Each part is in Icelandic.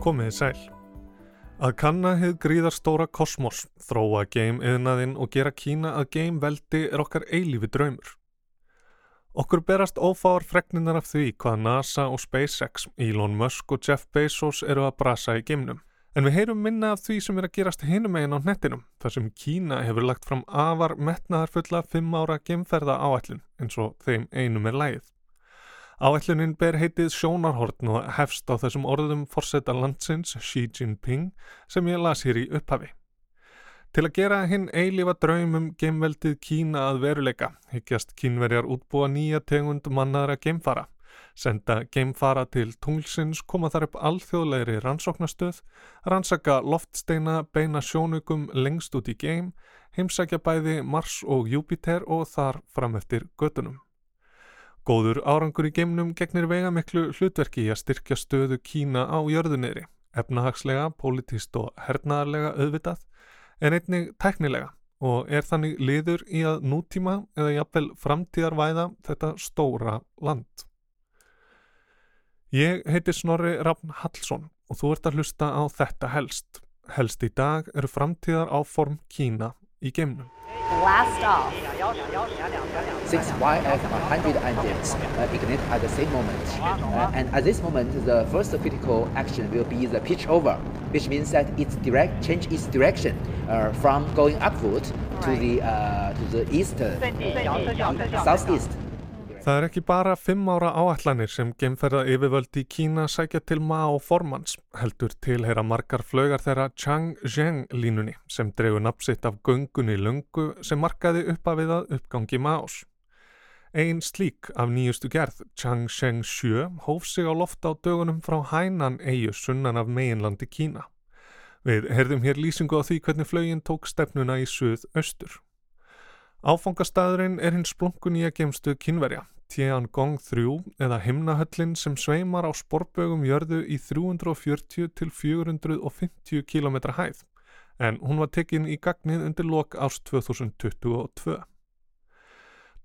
Komiði sæl. Að kanna hefð gríðar stóra kosmos, þróa game yðnaðinn og gera Kína að game veldi er okkar eilífi draumur. Okkur berast ófáar fregninar af því hvað NASA og SpaceX, Elon Musk og Jeff Bezos eru að brasa í geimnum. En við heyrum minna af því sem er að gerast hinum megin á nettinum, þar sem Kína hefur lagt fram afar metnaðarfulla 5 ára geimferða áætlun eins og þeim einum er lægið. Áætlunin ber heitið sjónarhortn og hefst á þessum orðum forsetta landsins Xi Jinping sem ég las hér í upphafi. Til að gera hinn eilifa draumum geimveldið Kína að veruleika higgjast kínverjar útbúa nýja tegund mannaðra geimfara, senda geimfara til tunglsins, koma þar upp alþjóðlegri rannsóknastöð, rannsaka loftsteina, beina sjónugum lengst út í geim, heimsækja bæði Mars og Júpiter og þar fram eftir gödunum. Góður árangur í geimnum gegnir vegamiklu hlutverki í að styrkja stöðu Kína á jörðunniðri, efnahagslega, politist og hernaðarlega auðvitað, en einnig tæknilega og er þannig liður í að nútíma eða jafnvel framtíðarvæða þetta stóra land. Ég heiti Snorri Rafn Hallsson og þú ert að hlusta á þetta helst. Helst í dag eru framtíðar áform Kína í geimnum. Blast off. Six YF-100 engines uh, ignite at the same moment. Uh, and at this moment, the first critical action will be the pitch over, which means that its direct change its direction uh, from going upward to the uh, to the east, uh, southeast. Það er ekki bara fimm ára áallanir sem gemferða yfirvöldi í Kína sækja til Mao formans, heldur tilheyra margar flögar þeirra Chang-Zheng línunni sem dregur napsitt af göngunni lungu sem markaði upp að við að uppgangi Maos. Einn slík af nýjustu gerð, Chang-Zheng 7, hóf sig á loft á dögunum frá Hainan eigu sunnan af meginlandi Kína. Við herðum hér lýsingu á því hvernig flögin tók stefnuna í suð-östur. Áfangastæðurinn er hins splunkun í að gemstu kynverja, Tiangong 3 eða himnahöllin sem sveimar á sporbögum jörðu í 340 til 450 km hæð, en hún var tekin í gagnið undir lok ást 2022.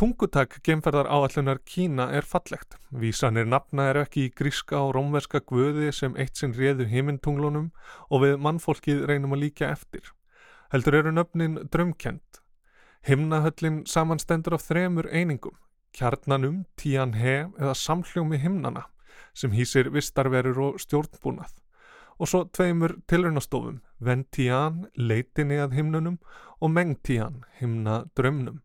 Tungutak gemferðar áallunar Kína er fallegt. Vísanir nafna er ekki í gríska og rómverska guði sem eitt sinn réðu heimintunglunum og við mannfólkið reynum að líka eftir. Heldur eru nöfnin drömkjent Himnahöllin samanstendur af þremur einingum, kjarnanum, tíanhe eða samhljómi himnana sem hýsir vistarverur og stjórnbúnað og svo tveimur tilrunastofum, Ventían, leitinni að himnunum og Mengtían, himna drömnum.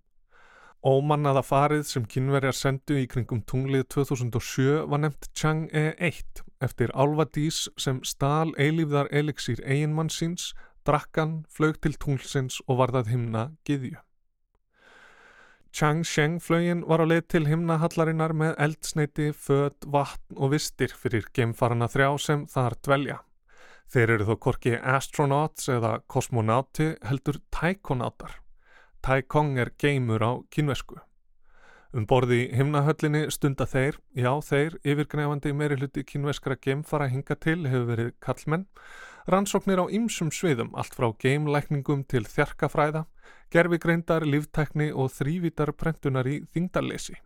Ómannaða farið sem kynverjar sendu í kringum tunglið 2007 var nefnt Chang-e-1 eftir Álvadís sem stál eilífðar eliksýr eiginmann síns, drakkan, flög til tunglsins og varðað himna giðju. Chang-Sheng flögin var á leið til himnahallarinnar með eldsneiti, född, vatn og vistir fyrir geimfarana þrjá sem þar dvelja. Þeir eru þó korki astronauts eða kosmonauti heldur taikonautar. Taikong er geimur á kynvesku. Um borði himnahöllinni stunda þeir, já þeir, yfirgnefandi meiri hluti kynveskra geimfara hinga til hefur verið kallmenn, rannsóknir á ymsum sviðum allt frá geimlækningum til þjarkafræða, gerfigreindar, líftækni og þrývítar prentunar í þingdarleysi.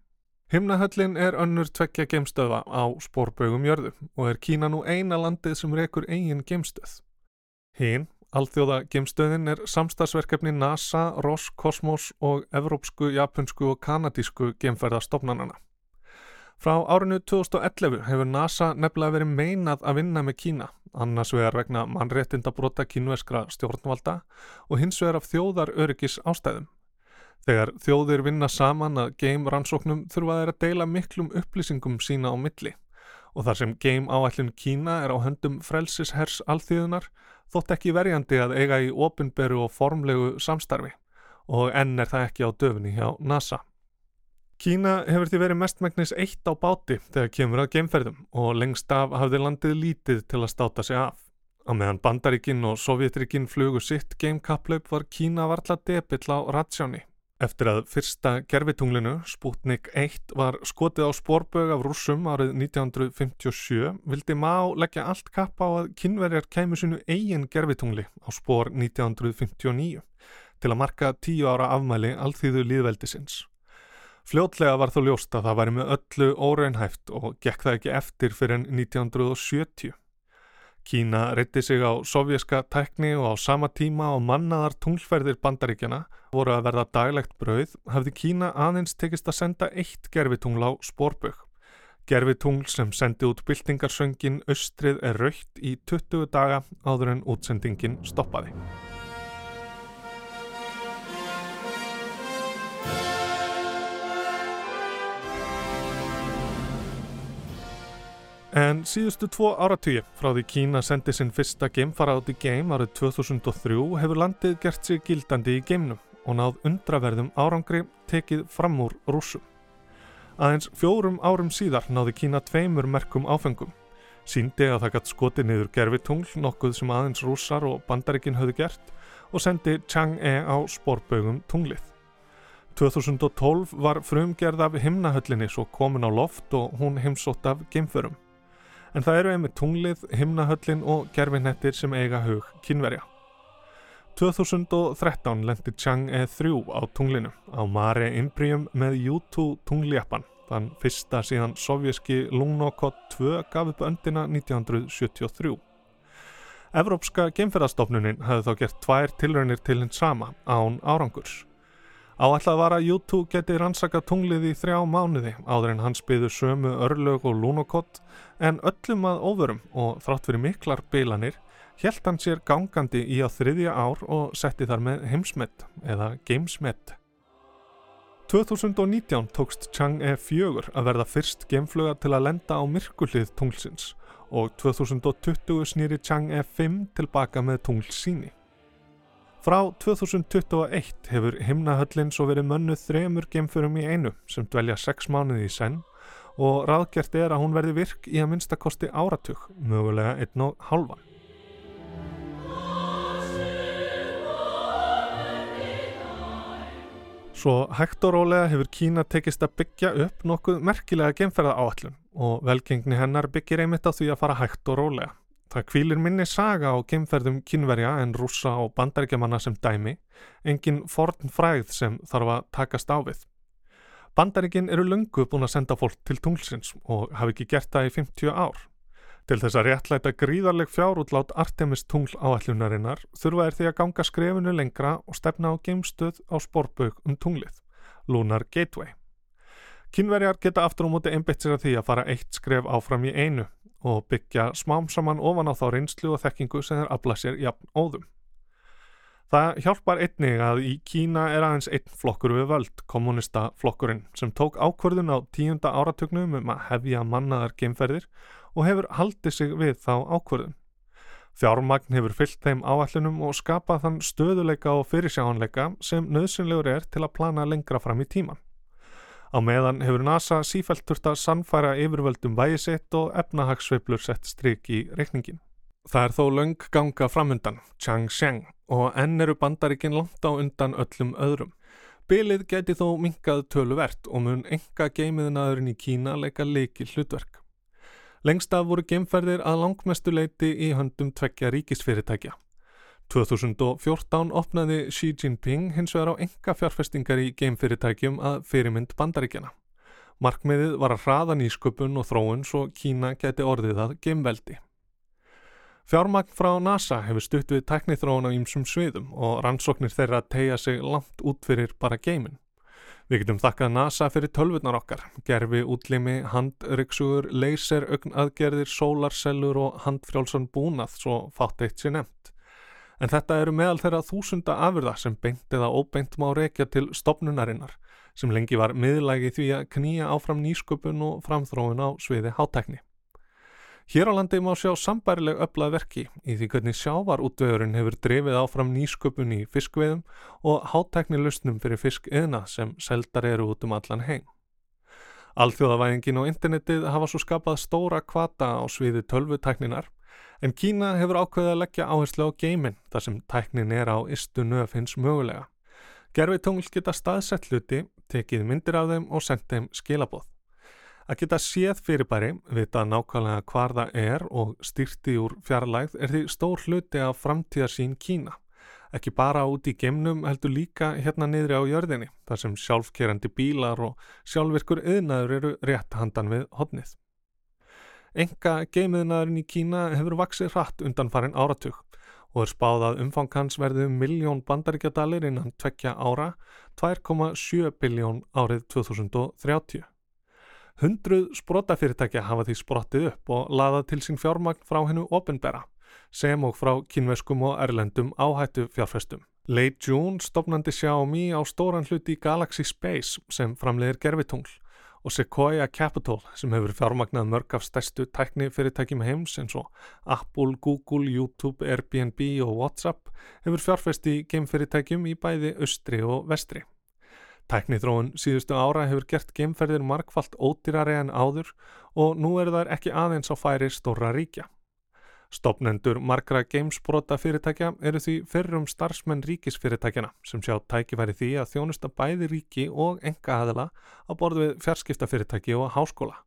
Himnahöllin er önnur tveggja gemstöða á spórbögum jörðu og er Kína nú eina landið sem rekur eigin gemstöð. Hinn, alþjóða gemstöðin, er samstagsverkefni NASA, Roskosmos og evrópsku, japansku og kanadísku gemferðastofnanana. Frá árinu 2011 hefur NASA nefnilega verið meinað að vinna með Kína annars vegar vegna mannréttinda brota kínveskra stjórnvalda og hins vegar af þjóðar öryggis ástæðum. Þegar þjóðir vinna saman að game rannsóknum þurfa þeir að deila miklum upplýsingum sína á milli og þar sem áætlun Kína er á höndum frelsishers alþýðunar þótt ekki verjandi að eiga í ofinberu og formlegu samstarfi og enn er það ekki á döfni hjá NASA. Kína hefur því verið mestmægnis eitt á báti þegar kemur að geimferðum og lengst af hafði landið lítið til að státa sig af. Á meðan Bandaríkinn og Sovjetrikinn flugu sitt geimkapplaup var Kína varla debill á ratsjáni. Eftir að fyrsta gerfitunglinu, Sputnik 1, var skotið á spórbög af rúsum árið 1957, vildi Má leggja allt kapp á að kynverjar kemur sinu eigin gerfitungli á spór 1959 til að marka tíu ára afmæli alþýðu líðveldisins. Fljótlega var þó ljóst að það væri með öllu óraunhæft og gekk það ekki eftir fyrir enn 1970. Kína reytti sig á sovjerska tækni og á sama tíma og mannaðar tunglferðir bandaríkjana voru að verða daglegt brauð hafði Kína aðeins tekist að senda eitt gerfitungl á spórbögg. Gerfitungl sem sendi út byltingarsöngin Östrið er raukt í 20 daga áður en útsendingin stoppaði. En síðustu tvo áratugji frá því Kína sendi sinn fyrsta geimfara át í geim árið 2003 hefur landið gert sig gildandi í geimnum og náð undraverðum árangri tekið fram úr rúsum. Aðeins fjórum árum síðar náði Kína tveimur merkum áfengum. Síndi að það gætt skoti niður gerfitungl nokkuð sem aðeins rússar og bandaríkin höfðu gert og sendi Chang'e á sporbögum tunglið. 2012 var frumgerð af himnahöllinni svo komin á loft og hún heimsótt af geimförum en það eru einmitt tunglið, himnahöllin og gerfinettir sem eiga hug kynverja. 2013 lendi Chang'e 3 á tunglinu á Mare Imbrium með U2 tungljapan, þann fyrsta síðan sovjerski Lugnokot 2 gaf upp öndina 1973. Evrópska geimferðarstofnunin hafði þá gert tvær tilraunir til hins sama án árangurs. Áallega var að YouTube geti rannsaka tunglið í þrjá mánuði áður en hans byðu sömu örlög og lúnokott en öllum að óvörum og þrátt fyrir miklar bilanir held hann sér gangandi í á þriðja ár og setti þar með heimsmet eða gamesmet. 2019 tókst Chang'e 4 að verða fyrst geimfluga til að lenda á myrkullið tunglsins og 2020 snýri Chang'e 5 tilbaka með tunglsíni. Frá 2021 hefur himnahöllin svo verið mönnuð þremur gemfurum í einu sem dvelja sex mánuði í senn og ráðgjert er að hún verði virk í að minnstakosti áratug, mögulega einn og halvan. Svo hægt og rólega hefur Kína tekist að byggja upp nokkuð merkilega gemferða áallun og velgengni hennar byggir einmitt á því að fara hægt og rólega. Það kvílir minni saga á geimferðum kynverja en rúsa og bandaríkjamanna sem dæmi, engin forn fræð sem þarf að takast á við. Bandaríkin eru lungu búin að senda fólk til tunglsins og hafi ekki gert það í 50 ár. Til þess að réttlæta gríðarleg fjárútlát Artemis tungl áallunarinnar þurfa er því að ganga skrefinu lengra og stefna á geimstöð á spórbög um tunglið, Lunar Gateway. Kynverjar geta aftur á móti einbett sér að því að fara eitt skref áfram í einu og byggja smám saman ofan á þá reynslu og þekkingu sem þeir afla sér jafn óðum. Það hjálpar einnig að í Kína er aðeins einn flokkur við völd, kommunista flokkurinn, sem tók ákverðun á tíunda áratugnum um að hefja mannaðar geimferðir og hefur haldið sig við þá ákverðun. Fjármagn hefur fyllt þeim áallunum og skapað þann stöðuleika og fyrirsjáhanleika sem nöðsynlegur er til að plana lengra fram í tíman. Á meðan hefur NASA sífælt þurft að sannfæra yfirvöldum vægisitt og efnahagsveiflur sett stryk í reikningin. Það er þó löng ganga framundan, Changsheng, og enn eru bandaríkin langt á undan öllum öðrum. Bilið geti þó minkað töluvert og mun enga geimiðnaðurinn í Kína leika leiki hlutverk. Lengst af voru geimferðir að langmestu leiti í höndum tveggja ríkisfyrirtækja. 2014 opnaði Xi Jinping hins vegar á enga fjárfestingar í geimfyrirtækjum að fyrirmynd bandaríkjana. Markmiðið var að hraða nýsköpun og þróun svo Kína geti orðið að geimveldi. Fjármagn frá NASA hefur stutt við teknithróun á ýmsum sviðum og rannsóknir þeirra tegja sig langt út fyrir bara geimin. Við getum þakkað NASA fyrir tölvurnar okkar, gerfi útlimi, handryksugur, laser, augnaðgerðir, sólarsellur og handfrjálsan búnað svo fátt eitt sér nefnt en þetta eru meðal þeirra þúsunda afurða sem beint eða óbeint má reykja til stopnunarinnar sem lengi var miðlægi því að knýja áfram nýsköpun og framþróun á sviði hátækni. Hér á landi má sjá sambærileg öflað verki í því hvernig sjávarútvegurinn hefur drefið áfram nýsköpun í fiskveðum og hátækni lustnum fyrir fiskiðna sem seldar eru út um allan heim. Alþjóðavæðingin og internetið hafa svo skapað stóra kvata á sviði tölvutækninar En Kína hefur ákveðið að leggja áherslu á geimin þar sem tæknin er á istu nöf hins mögulega. Gerfi tungl geta staðsett hluti, tekið myndir af þeim og sendt þeim skilaboð. Að geta séð fyrirbæri, vita nákvæmlega hvar það er og styrti úr fjarlægð er því stór hluti af framtíðarsín Kína. Ekki bara út í geimnum heldur líka hérna niðri á jörðinni, þar sem sjálfkerandi bílar og sjálfvirkur yðnaður eru rétt handan við hodnið. Enga geimiðnaðurinn í Kína hefur vaksið hratt undan farin áratug og er spáð að umfang hans verði um miljón bandaríkjadalir innan tvekja ára, 2,7 biljón árið 2030. Hundruð sprótafyrirtækja hafa því sprottið upp og laðað til sín fjármagn frá hennu ofinbera, sem og frá kynveskum og erlendum áhættu fjárfestum. Lei June stopnandi Xiaomi á stóran hluti Galaxy Space sem framleiðir gerfitungl og Sequoia Capital sem hefur fjármagnað mörg af stærstu tækni fyrirtækjum heims eins og Apple, Google, YouTube, Airbnb og WhatsApp hefur fjárfest í geimfyrirtækjum í bæði austri og vestri. Tæknithróun síðustu ára hefur gert geimferðir markvallt ódýrari en áður og nú eru þær ekki aðeins á færi stóra ríkja. Stopnendur margra gamesbrota fyrirtækja eru því fyrrum starfsmenn ríkisfyrirtækjana sem sjá tækifæri því að þjónusta bæði ríki og enga aðila á borð við fjarskiptafyrirtæki og háskóla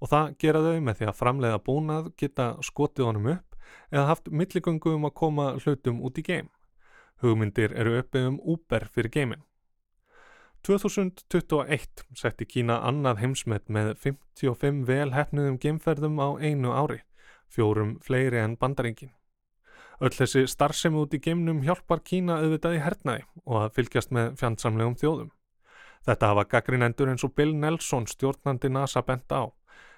og það gera þau með því að framleiða búnað geta skotið honum upp eða haft milligöngu um að koma hlutum út í geim. Hugmyndir eru uppið um Uber fyrir geimin. 2021 setti Kína annað heimsmet með 55 velhæfnuðum geimferðum á einu ári fjórum fleiri en bandaringin. Öll þessi starfsemi út í geimnum hjálpar Kína auðvitað í hernaði og að fylgjast með fjandsamlegum þjóðum. Þetta hafa gaggrinendur eins og Bill Nelson stjórnandi NASA bent á,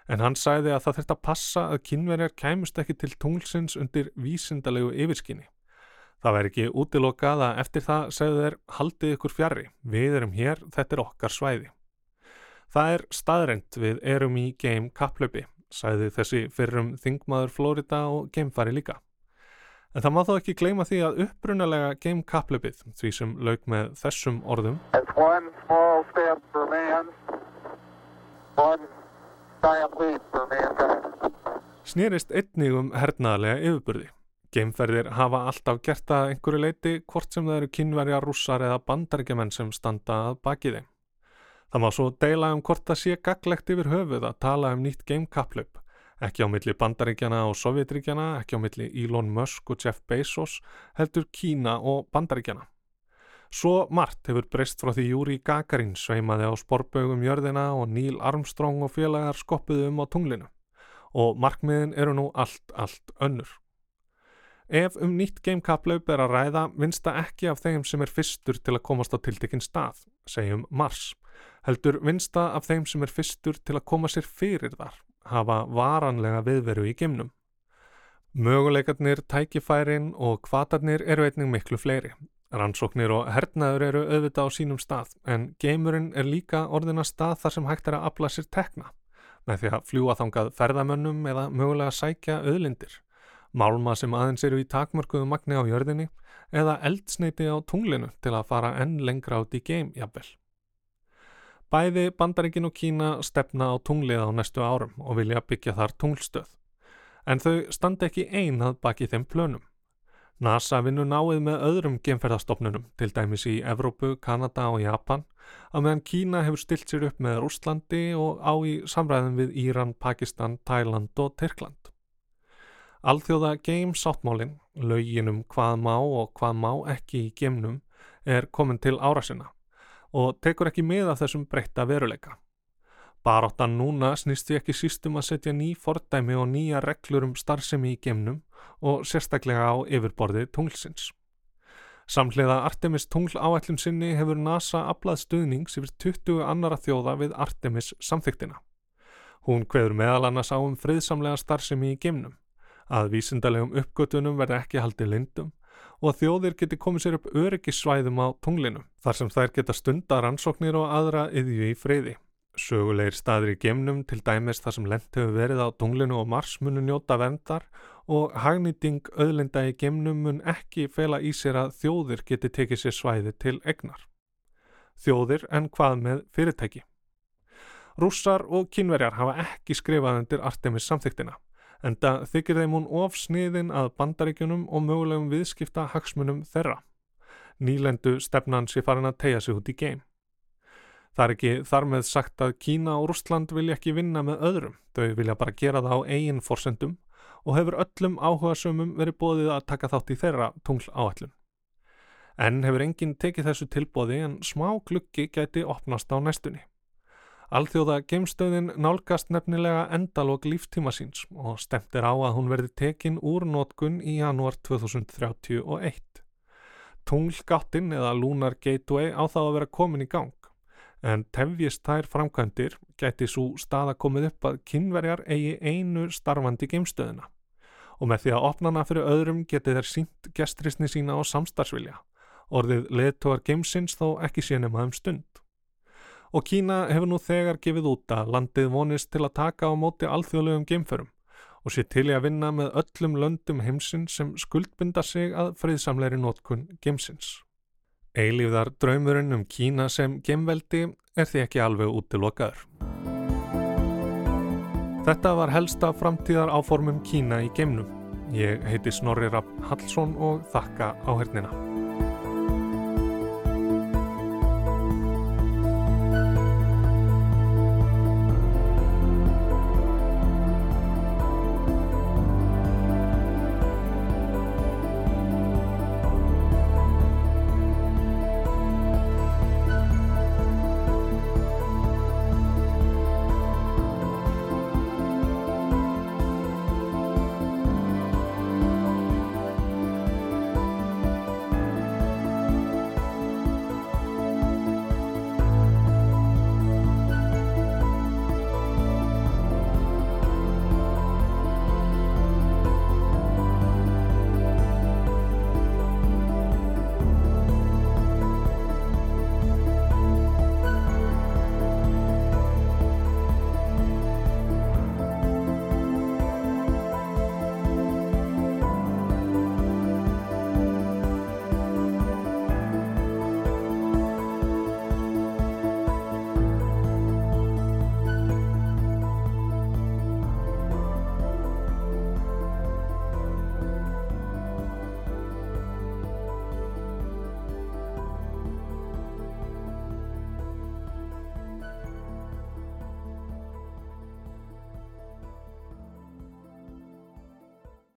en hann sæði að það þurft að passa að kynverjar kæmust ekki til tunglsins undir vísindalegu yfirskinni. Það væri ekki útilokað að eftir það segðu þeir haldið ykkur fjari, við erum hér, þetta er okkar svæði. Það er staðrend við erum í geim kapplöpi sæði þessi fyrrum þingmaður Florida og geimfari líka. En það má þó ekki gleyma því að upprunalega geimkaplöpið, því sem lauk með þessum orðum snýrist einnig um hernaðlega yfirbyrði. Geimferðir hafa alltaf gert að einhverju leiti hvort sem það eru kynverja, rússar eða bandaríkjaman sem standa að baki þeim. Það má svo deila um hvort það sé gaglegt yfir höfuð að tala um nýtt gamekaplöp, ekki á milli bandaríkjana og sovjetríkjana, ekki á milli Elon Musk og Jeff Bezos, heldur Kína og bandaríkjana. Svo margt hefur breyst frá því Júri Gagarin sveimaði á sporbögum jörðina og Neil Armstrong og félagar skoppuðu um á tunglinu og markmiðin eru nú allt, allt önnur. Ef um nýtt gamekaplaup er að ræða vinsta ekki af þeim sem er fyrstur til að komast á tiltekinn stað, segjum Mars heldur vinsta af þeim sem er fyrstur til að koma sér fyrir þar, hafa varanlega viðveru í geimnum. Möguleikarnir, tækifærin og kvatarnir eru einnig miklu fleiri. Rannsóknir og hernaður eru auðvitað á sínum stað, en geimurinn er líka orðina stað þar sem hægt er að afla sér tekna, með því að fljúa þangað ferðamönnum eða mögulega sækja auðlindir, málma sem aðeins eru í takmörkuðu magni á jörðinni eða eldsneiti á tunglinu til að fara enn lengra át í geim, jafnvel. Bæði Bandaríkin og Kína stefna á tunglið á næstu árum og vilja byggja þar tunglstöð. En þau standa ekki einað baki þeim plönum. NASA vinnur náið með öðrum gemferðastofnunum, til dæmis í Evrópu, Kanada og Japan, að meðan Kína hefur stilt sér upp með Rústlandi og á í samræðum við Íran, Pakistan, Thailand og Tyrkland. Alþjóða Game Sáttmálinn, lauginum hvað má og hvað má ekki í gemnum, er komin til ára sinna og tekur ekki með af þessum breytta veruleika. Baráttan núna snýst því ekki sístum að setja ný fordæmi og nýja reglur um starfsemi í gemnum og sérstaklega á yfirborði tunglsins. Samhliða Artemis tungl áætlum sinni hefur NASA aflað stuðnings yfir 20 annara þjóða við Artemis samþyktina. Hún hveður meðal annars á um friðsamlega starfsemi í gemnum, að vísindalegum uppgötunum verði ekki haldið lindum og að þjóðir geti komið sér upp öryggissvæðum á tunglinu þar sem þær geta stundar ansóknir og aðra yðju í freyði. Sögulegir staðir í gemnum til dæmis þar sem lent hefur verið á tunglinu og Mars munu njóta vendar og hagnýting öðlinda í gemnum mun ekki fela í sér að þjóðir geti tekið sér svæði til egnar. Þjóðir en hvað með fyrirtæki. Rússar og kynverjar hafa ekki skrifað undir Artemis samþyktina en það þykir þeim hún ofsniðin að bandaríkjunum og mögulegum viðskipta hagsmunum þeirra. Nýlendu stefnan sé farin að tegja sig út í geim. Það er ekki þar með sagt að Kína og Rústland vilja ekki vinna með öðrum, þau vilja bara gera það á eigin forsendum og hefur öllum áhuga sömum verið bóðið að taka þátt í þeirra tungl áallun. En hefur enginn tekið þessu tilbóði en smá gluggi gæti opnast á næstunni. Alþjóða geimstöðin nálgast nefnilega endalók líftíma síns og stemtir á að hún verði tekin úr nótkun í janúar 2031. Tunglgáttinn eða Lunar Gateway á það að vera komin í gang, en tefjist þær framkvæmdir geti svo staða komið upp að kynverjar eigi einu starfandi geimstöðina og með því að opnana fyrir öðrum geti þeir sínt gestrisni sína á samstarfsvilja. Orðið leðtóar geimsins þó ekki sé nema um stund og Kína hefur nú þegar gefið út að landið vonist til að taka á móti alþjóðlegum geimförum og sé til í að vinna með öllum löndum heimsins sem skuldbinda sig að friðsamleiri nótkun geimsins. Eilíðar draumurinn um Kína sem geimveldi er því ekki alveg útilokaður. Þetta var helsta framtíðar áformum Kína í geimnum. Ég heiti Snorri Rapp Hallsson og þakka á hernina.